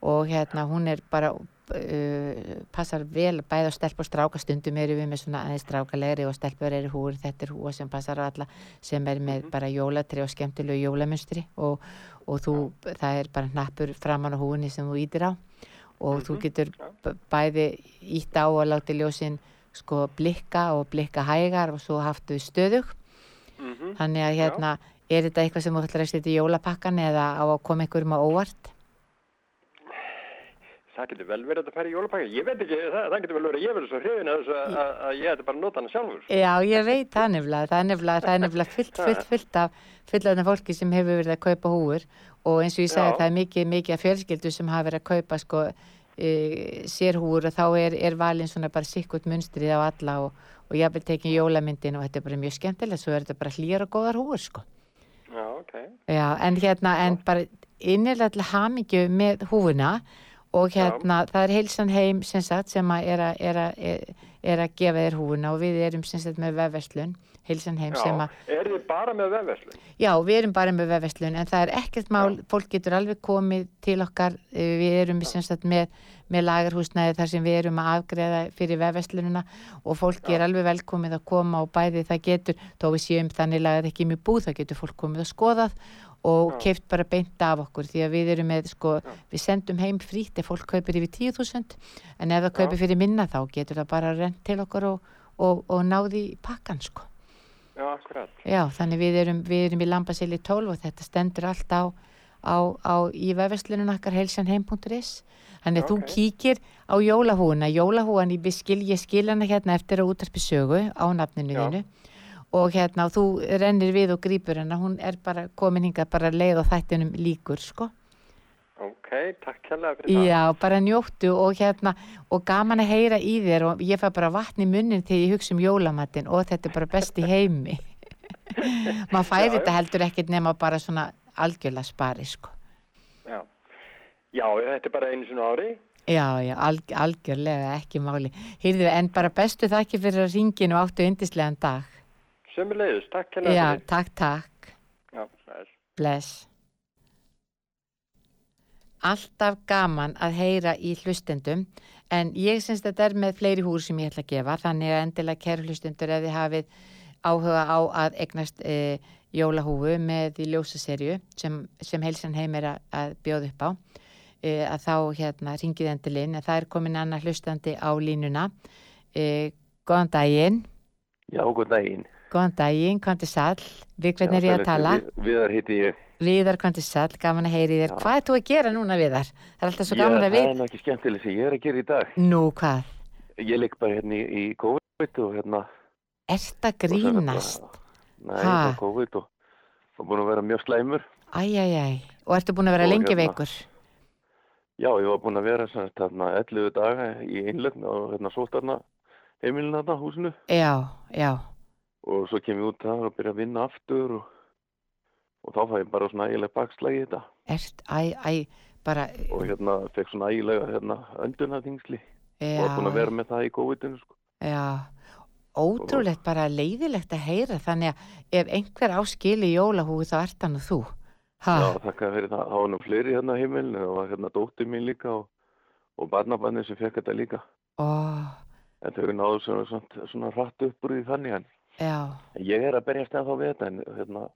og hérna hún er bara uh, passar vel bæð á stelp og stráka stundum eru við með svona aðeins strákalegri og stelpur eru húur, þetta er húa sem passar á alla sem er með mhm. bara jólatri og skemmtilegu jólamunstri og, og þú, það er bara hnappur framann á húinni sem þú ítir á og þú mhm. getur bæði ítt á og láti ljósinn sko blikka og blikka hægar og svo haftu stöðug -hmm. þannig að hérna er þetta eitthvað sem þú ætlar að setja í jólapakkan eða á að koma einhverjum á óvart? Það getur vel verið að færi í jólapakkan ég veit ekki, það, það getur vel verið ég verður svo hrifin að, að, að ég ætti bara að nota hana sjálfur. Já, ég veit það nefnilega. Það er nefnilega, það er nefnilega fullt, [laughs] fullt, fullt af fullt af fólki sem hefur verið að kaupa húur og eins og ég sagði Já. það er mikið, mikið fjölskyldu sem hafa verið að kaupa sko e, sérhúur og þá er, er valin svona bara sikkut munstrið á alla og, og ég vil tekið jólamyndin og þetta er bara mjög skemmtilegt. Svo er þetta bara hlýjar og góðar húur sko. Já, ok. Já, en hérna, en bara og hérna Já. það er heilsan heim sem sagt sem að er að, er að, er að gefa þér húuna og við erum sem sagt með vefverslun, heilsan heim sem Já, að er þið bara með vefverslun? Já, við erum bara með vefverslun en það er ekkert mál, fólk getur alveg komið til okkar, eh, við erum sem sagt með, með lagarhúsnæði þar sem við erum að afgreða fyrir vefverslununa og fólk er alveg velkomið að koma og bæði það getur, þó við séum þannig lagað ekki mjög búð, það getur fólk komið að skoðað og keift bara beint af okkur því að við erum með, sko, við sendum heim frýtt ef fólk kaupir yfir 10.000 en ef það kaupir fyrir minna þá getur það bara rent til okkur og, og, og náði pakkan, sko. Já. Já, þannig við erum, við erum í Lambasili 12 og þetta stendur allt á, á, á í vefverslunum okkar heilsanheim.is Þannig að þú Ok. kíkir á jólahúuna, jólahúan ég skil, ég skil hana hérna eftir að útarpi sögu á nafninu Já. þínu og hérna og þú rennir við og grípur hana, hún er bara komin hingað bara leið og þættinum líkur, sko. Ok, takk kærlega fyrir það. Já, bara njóttu og hérna og gaman að heyra í þér og ég fæ bara vatn í munnin þegar ég hugsa um jólamatinn og þetta er bara best í heimi. [laughs] Maður færi þetta heldur ekkert nema bara svona algjörlega spari, sko. Já. Já, þetta er bara einu sinni á ári. Já, já, alg, algjörlega ekki máli. Heyrðu, en bara bestu þakki fyrir að ringinu áttu yndislegan dag. Sömulegis, takk kærlega Já, fyrir. takk, takk. Já, það er. Bless. Alltaf gaman að heyra í hlustendum en ég syns þetta er með fleiri húr sem ég ætla að gefa þannig að endilega kæru hlustendur ef þið hafið áhuga á að egnast e, jólahúfu með í ljósaserju sem, sem heilsan heim er að, að bjóða upp á e, að þá hérna ringið endilinn en það er komin annar hlustandi á línuna e, Góðan daginn Já, góð daginn. Góðan daginn, til sall Við hvernig er ég að tala? Við, viðar heiti ég. Viðar til sæll, gaman að heyri þér. Já. Hvað er þú að gera núna Viðar? Það er alltaf svo Já, gaman að það við... er nú ekki skemmtileg sem ég er að gera í dag. Nú, hvað? Ég ligg bara hérna í, COVID og hérna... Ert að það er grínast? Ha? það er COVID og það búin að vera mjög slæmur. Æj, æj, æj. Og ertu búin að vera Og lengi hérna- veikur? Já, ég var búin að vera sem sagt þarna 11 daga í innlögn og hérna sótt þarna heimilin þarna húsinu Já, já. Og svo kem ég út þar og byrja að vinna aftur og, og þá fæ ég bara svona ægileg bakslagi í þetta Ert, æj, æj, bara... og hérna fekk svona ægilega hérna öndunarþingsli og var búin að vera með það í COVID-inu sko. já. Ótrúlegt, bara leiðilegt að heyra. Þannig að ef einhver áskili jólahúi þá ert hann og þú. Ha, Já, þakka fyrir það. Það var nú fleiri hérna á heimilinu og hérna dóttir mín líka og, og barnabarnið sem fekk þetta líka. ó, En þau náðu svona, svona, svona hratt upp úr því þannig en já, ég er að berjast ennþá við þetta en hérna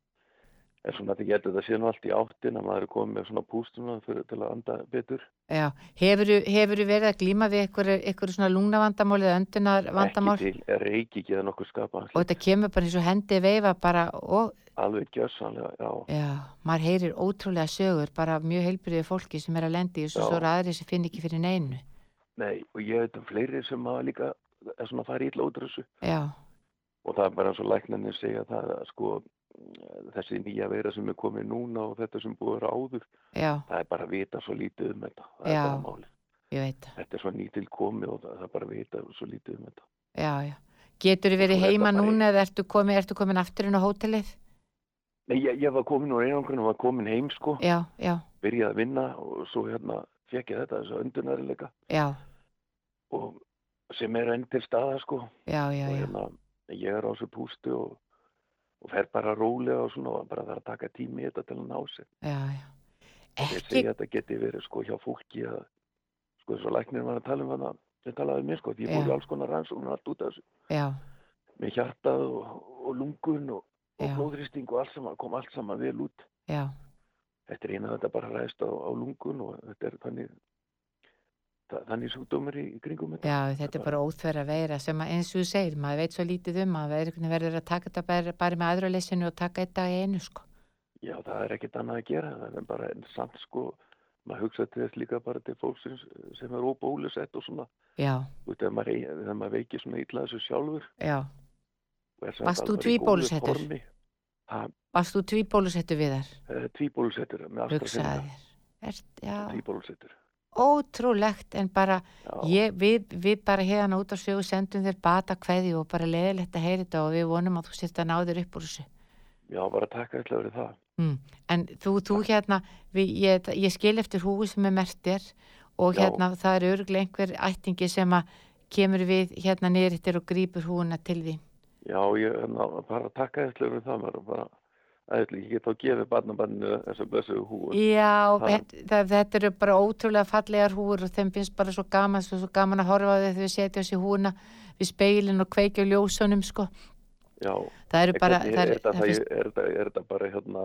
er svona að ég geti þetta síðan allt í áttin að maður er komið með svona pústuna fyrir til að anda betur. já. Hefurðu hefurðu verið að glíma við einhverju svona lungnavandamál eða öndunar vandamál? Ekki til, er reiki ekki eða nokkuð skapa. Og þetta kemur bara eins og hendi veifa bara og Alveg gjössanlega, já. Já, maður heyrir ótrúlega sögur bara mjög heilbriði fólki sem er að lendi í þessu Já. svo eru aðrir sem finn ekki fyrir neinu. Nei, og ég veit um fleiri sem hafa líka er svona að fara ítla og það er bara eins og læknarnir segja það að sko þessi nýja veira sem er komið núna og þetta sem búið að vera áður já, það er bara að vita svo lítið um þetta. Það Já. er bara máli ég veit það. þetta er svo nýtil komið og það, er bara að vita svo lítið um þetta. Já. Getur þið verið er heima núna eða ertu komin, ertu komin aftur inn á hótelið? Nei, ég, ég var komin úr einangrun og var komin heim sko. Já, já, byrjaði að vinna og svo hérna fekk ég þetta þessu öndunarilega og sem er enn til staða sko. Já, já, og já, hérna ég er á þessu pústu og, og fer bara rólega og svona og bara þarf að taka tími í þetta til að ná sér. Já, já. Ég Ekki, segi að þetta geti verið sko hjá fólki að sko þess að læknir var að tala um það það talaði um mér sko því ég í alls konar rannsóknar allt út af þessu. Já, með hjartað og, og lungun og, og blóðristing og allt saman kom allt saman vel út. Já, þetta er eina þetta bara ræðist á, á lungun og þetta er þannig það, þannig sjúkdómur í, í kringum þetta já, þetta er bara óþverra veira sem að eins og þú segir, maður veit svo lítið um að verður, að taka þetta bara, bara með aðraleysinu og taka þetta í einu, sko. já það er ekkert annað að gera það er bara en samt sko maður hugsa til þess líka bara til fólksins sem er óbólusett og svona Já, þú veit, þegar maður, maður veikir svona illa þessu sjálfur já. og sem sagt þú tvíbólusettur? Varst þú tvíbólusettu við þar? eh, tvíbólusettur með. Ert, já, tvíbólusettur ótrúlegt en bara já, Ég, við, við bara hérna út á sögu sendum þér bata kveði og bara leðilegt að heyra þetta og við vonum að þú sért að ná þér upp úr þessu. já, bara takk eitthvað fyrir það Mm. En þú, þú hérna, við, ég, ég skil eftir húi sem er mertir og Já. hérna það er örglega einhver ættingi sem að kemur við hérna nýrittir og grýpur húna til því. Já, ég hérna, bara takka eftir um það bara ætli ég get þá gefið barnabanninu þessar blessuðu húur. Já, þetta, þetta eru bara ótrúlega fallegar húur og þeim finnst bara svo gaman, svo, svo gaman að horfa á þau þegar við setja oss í húna við speilin og kveikja ljósunum sko. Já, Það eru bara, er, þetta, það það, finnst, er, þetta, er þetta bara hérna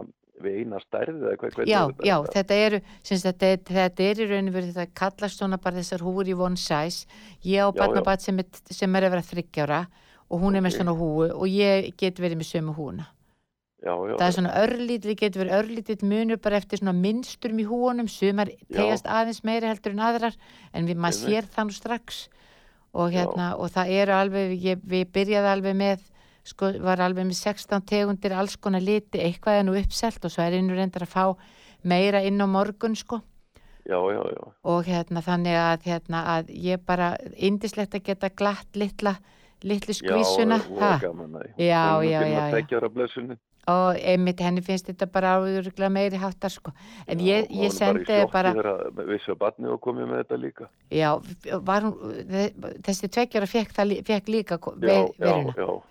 við eina stærði eða hvað, já, er þetta? já, þetta eru, þetta, er, þetta er í rauninu verið, það kallast svona bara þessar húur í one size. Ég á Já, barnabat sem, er- sem er að vera þryggjára og hún er með svona húu og ég get verið með sömu húuna. Já, já, það er svona örlítið, getur verið örlítið munur bara eftir svona minnsturum í húunum sumar tegast aðeins meiri heldur en aðrar en við, maður sér það nú strax og Já. hérna og það eru alveg, ég, við byrjaði alveg með sko, var alveg með 16 tegundir alls konar liti, eitthvað er nú uppselt og svo er einu reyndar að fá meira inn á morgun sko já, já, já. og hérna þannig að, hérna, að ég bara indislegt að geta glatt litla, litlu skvísuna Já, ha? og gaman að Já, já, já, já. Tekjara blessunni. Og einmitt henni finnst þetta bara áðuruglega meiri háttar sko en ég, ég sendi bara, bara... Vissu að barni og komið með þetta líka. já, var hún þe- þessi tveggjara fekk, fekk líka Já, ve- já, veiruna, já.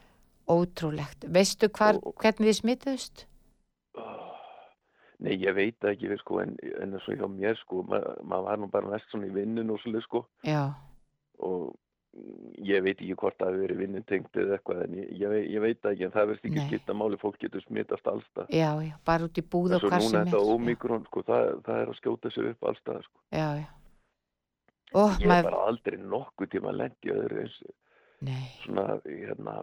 ótrúlegt veistu hvar, Og- hvernig þið smituðust? Nei, ég veit ekki, sko, en, en eins og hjá mér, sko, maður ma var nú bara mest svona í vinnun og svolítið, sko, já, og ég veit ekki hvort það hefur verið vinnutengt eða eitthvað, en ég, ég, ég veit ekki, en það verðst ekki Nei. skipta máli, fólk getur smittast allstað. já, já, bara út í búð og hvað núna sem þetta er ómikrón, sko, það, það er að skjóta sér upp allstað, sko. já, já ó, Ég maður, bara aldrei nokkuð tíma lendi öðru eins nei, svona, hérna,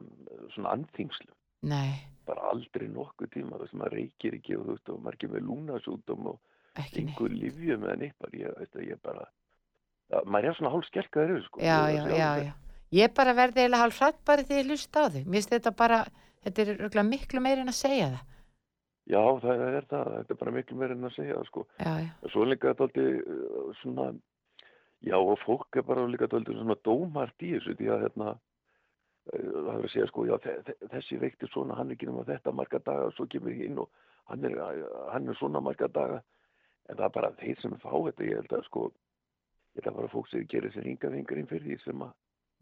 svona anþingslu. nei Bara aldrei nokkuð tíma þess að maður reykir ekki og þú veist og maður ekki með lúnasútum og einhver livju með neitt bara, ég veist að ég bara, maður er svona hálf skelkaður yfir, sko. já, já, já, já ég bara verði eiginlega hálf hratt bara því ég hlusta á þau mér finnst þetta bara, þetta er miklu meira en að segja það Já, það er það, þetta er bara miklu meira en að segja það, sko. já, já, Svo líka þetta aldrei svona, já og fólk er bara líka aldrei svona dómart í þessu því að hérna, eh, það er að segja sko, já þe- þe- þessi veikti svona, hann er ekki nema þetta marga daga og svo kemur ég inn og hann er, hann er svona marga daga. En það er bara þeir sem fá þetta, ég held að sko, ég að bara fólk sem gerir sér hinga vingurinn fyrir því sem, að,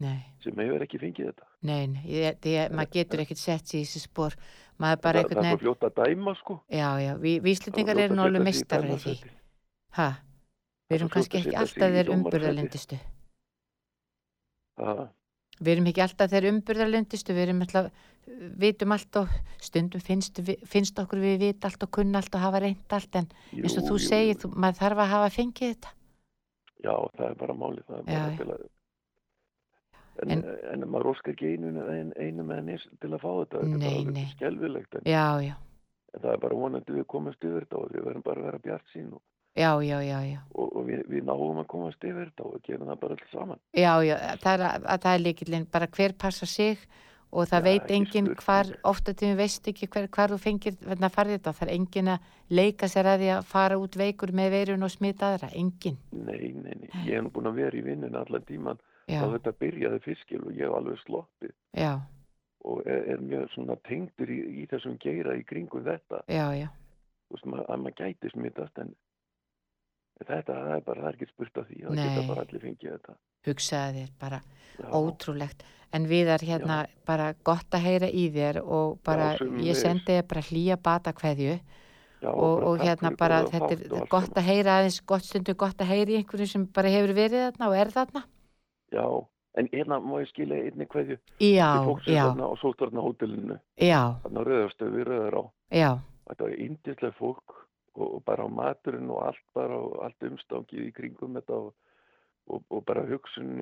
nei. sem hefur ekki fengið þetta. Nei, nei, ég, ég, maður getur ekkert sett sér í þessi spór, bara það, er svo veginn, fljótt að dæma sko. já, já, víslendingar er eru að mistarar í því, ha, við er erum kannski að ekki alltaf þeir dómarasæti. umburðarlindistu, Það, við erum ekki alltaf þeir umburðarlindistu, við erum alltaf, vitum allt og stundum finnst, finnst okkur við vita allt og kunna allt og hafa reynd allt, en eins og þú segir, maður þarf að hafa fengið þetta, Já, það er bara málið, það er bara já. til að... En, En- en, maður óskar ekki einu, ein, einu með henni til að fá þetta, þetta Nei, er bara nei. alveg skelvilegt, en, en það er bara vonandi við komast yfir þetta og við verðum bara að vera bjart sín og, já, já, já, og, og við, við náum að komast yfir þetta og gerum það bara alls saman. já, já, það er, er líkillinn, bara hver passa sig og það Já, veit enginn hvar, ofta tími veist ekki hver, hvar þú fengir hvernig að fara þetta, það er enginn að leika sér að því að fara út veikur með veirun og smita aðra, enginn, Nei, nei, nei, ég hef nú búin að vera í vinnun allan tíman já, þá þetta byrjaði fiskil og ég hef alveg sloppið. Já, og er, er mjög svona tengdur í, í þessum geira í kringum þetta, já, já, þú veist, mað, að maður gæti smittast en þetta, það er bara, það er ekki spurt af því, það Nei. geta bara allir fengið þetta. hugsaði þér bara ótrúlegt, en við er hérna bara gott að heyra í þér og bara, Já, ég sendi þér bara hlýja bata kveðju Já, og, og hérna bara, þetta og er gott að heyra aðeins, gott stundum gott að heyra í einhverju sem bara hefur verið þarna og er þarna. Já, en hérna má ég skilja einni kveðju? Já, til fólk sem já, þarna á hótelinu, já, þarna rauðarstöfi, rauðar á. já, Þetta var indislega fólk og, og bara á maturinn og allt bara og allt umstangið í kringum þetta og, og, og bara hugsun,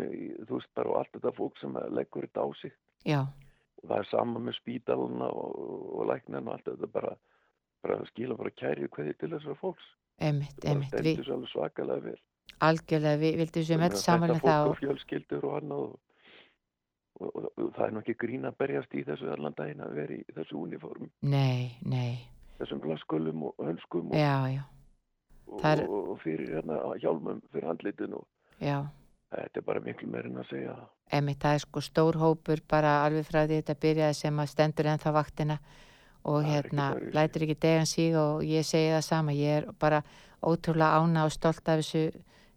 þú veist bara og allt þetta fólk sem leggur þetta á sig. já, Og það er sama með spítaluna og, og læknan og allt þetta bara, bara skila bara kæri kveði til þessara fólks. einmitt, Það bara stendur svo alveg svakalega vel. algjörlega, við vildum sem öll saman þetta það fólk og, fjölskyldur og annað og, og, það er nú ekki grín að berjast í þessu allan daginn að vera í þessu uniform nei, nei, þessum glaskölum og hönskum og, já, já, og fyrir hérna hjálmum fyrir handlitin og já, þetta er bara miklu meir en að segja það. einmitt, það er sko stór hópur bara alveg frá því þetta byrjaði sem að stendur ennþá vaktina og Það hérna, öðruvísi. lætur ekki degan síg og ég segi það sama, ég er bara ótrúlega ána og stolt af þessu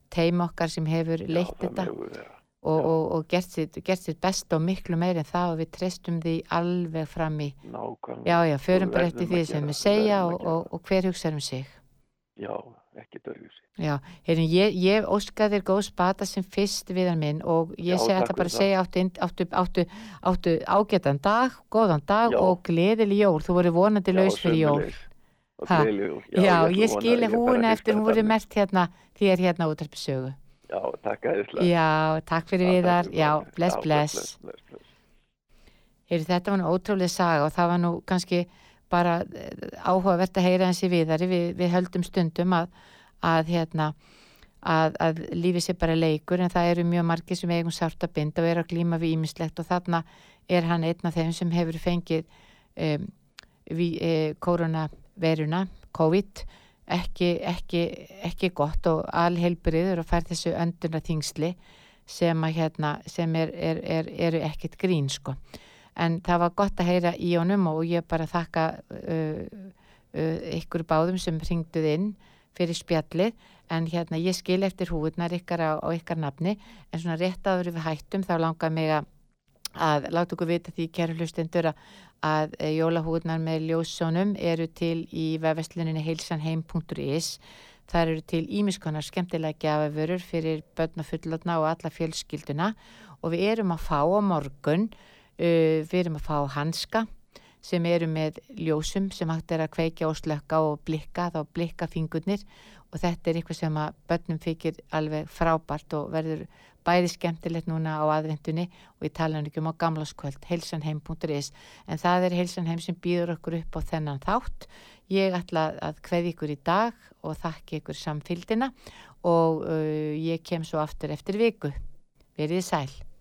teim okkar sem hefur leitt Já, þetta megu vera. og, Já. og, og gert sitt, gert sitt best og miklu meir en það og við treystum því alveg fram í nákvæmlega. já, já, förum bara eftir því sem við segja og, og, og hver hugsaður um sig Já, ekki dörfjus. Já, heyrðin, ég, ég óskaði þér góð spata sem fyrst viðan minn og ég Já, takk alltaf bara að segja áttu, áttu, áttu, áttu ágætan dag, góðan dag Já. og gleðileg jól, þú voru vonandi laus fyrir jól. Jól. Já, ætla ég ég húna að eftir hún voru mert hérna þér hérna út af sögu. Já, takk aðeinslega. Já, takk fyrir viðar, já, bless, bless. bless, bless. Heyrðu, þetta var nú ótrúlega saga og það var nú kannski bara eh, áhugavert að heyra í viðari, við, við höldum stundum að, að hérna, að, að lífið sé bara leikur en það eru mjög margir sem eigum sárt að binda og eru að glíma við ímislegt og þarna er hann einn af þeim sem hefur fengið um, við, e, koronaveruna, COVID. Ekki, ekki, ekki gott og alheilbriður og fær þessu önduna þingsli sem, að, hérna, sem er, er, er, eru ekkit grín sko en það var gott að heyra í honum og ég bara þakka uh, uh, ykkur báðum sem ringduð inn fyrir spjallið. En hérna ég skil eftir húðnar ykkar á, á ykkar nafni. En svona rétt áður við hættum þá langar mig að að láta okkur vita því kæru hlustendur að, að e, jólahúðnar með ljóssónum eru til í vefvesluninni heilsanheim.is þar eru til ímiskonar skemmtilega gjafavörur fyrir börn og fullotna og alla fjölskylduna. Og við erum að fá á morgun við erum að fá hanska sem eru með ljósum sem hægt er að kveikja og slökka og blikka þá blikka fingurnir. Og þetta er eitthvað sem að börnum þykir alveg frábært og verður bæði skemmtilegt núna á aðvendunni og ég tala ekki um á gamlaskvöld heilsanheim.is en það er heilsanheim sem býður okkur upp á þennan þátt. Ég ætla að kveði ykkur í dag og þakki ykkur samfylgdina. Og uh, ég kem svo aftur eftir viku. Verið sæl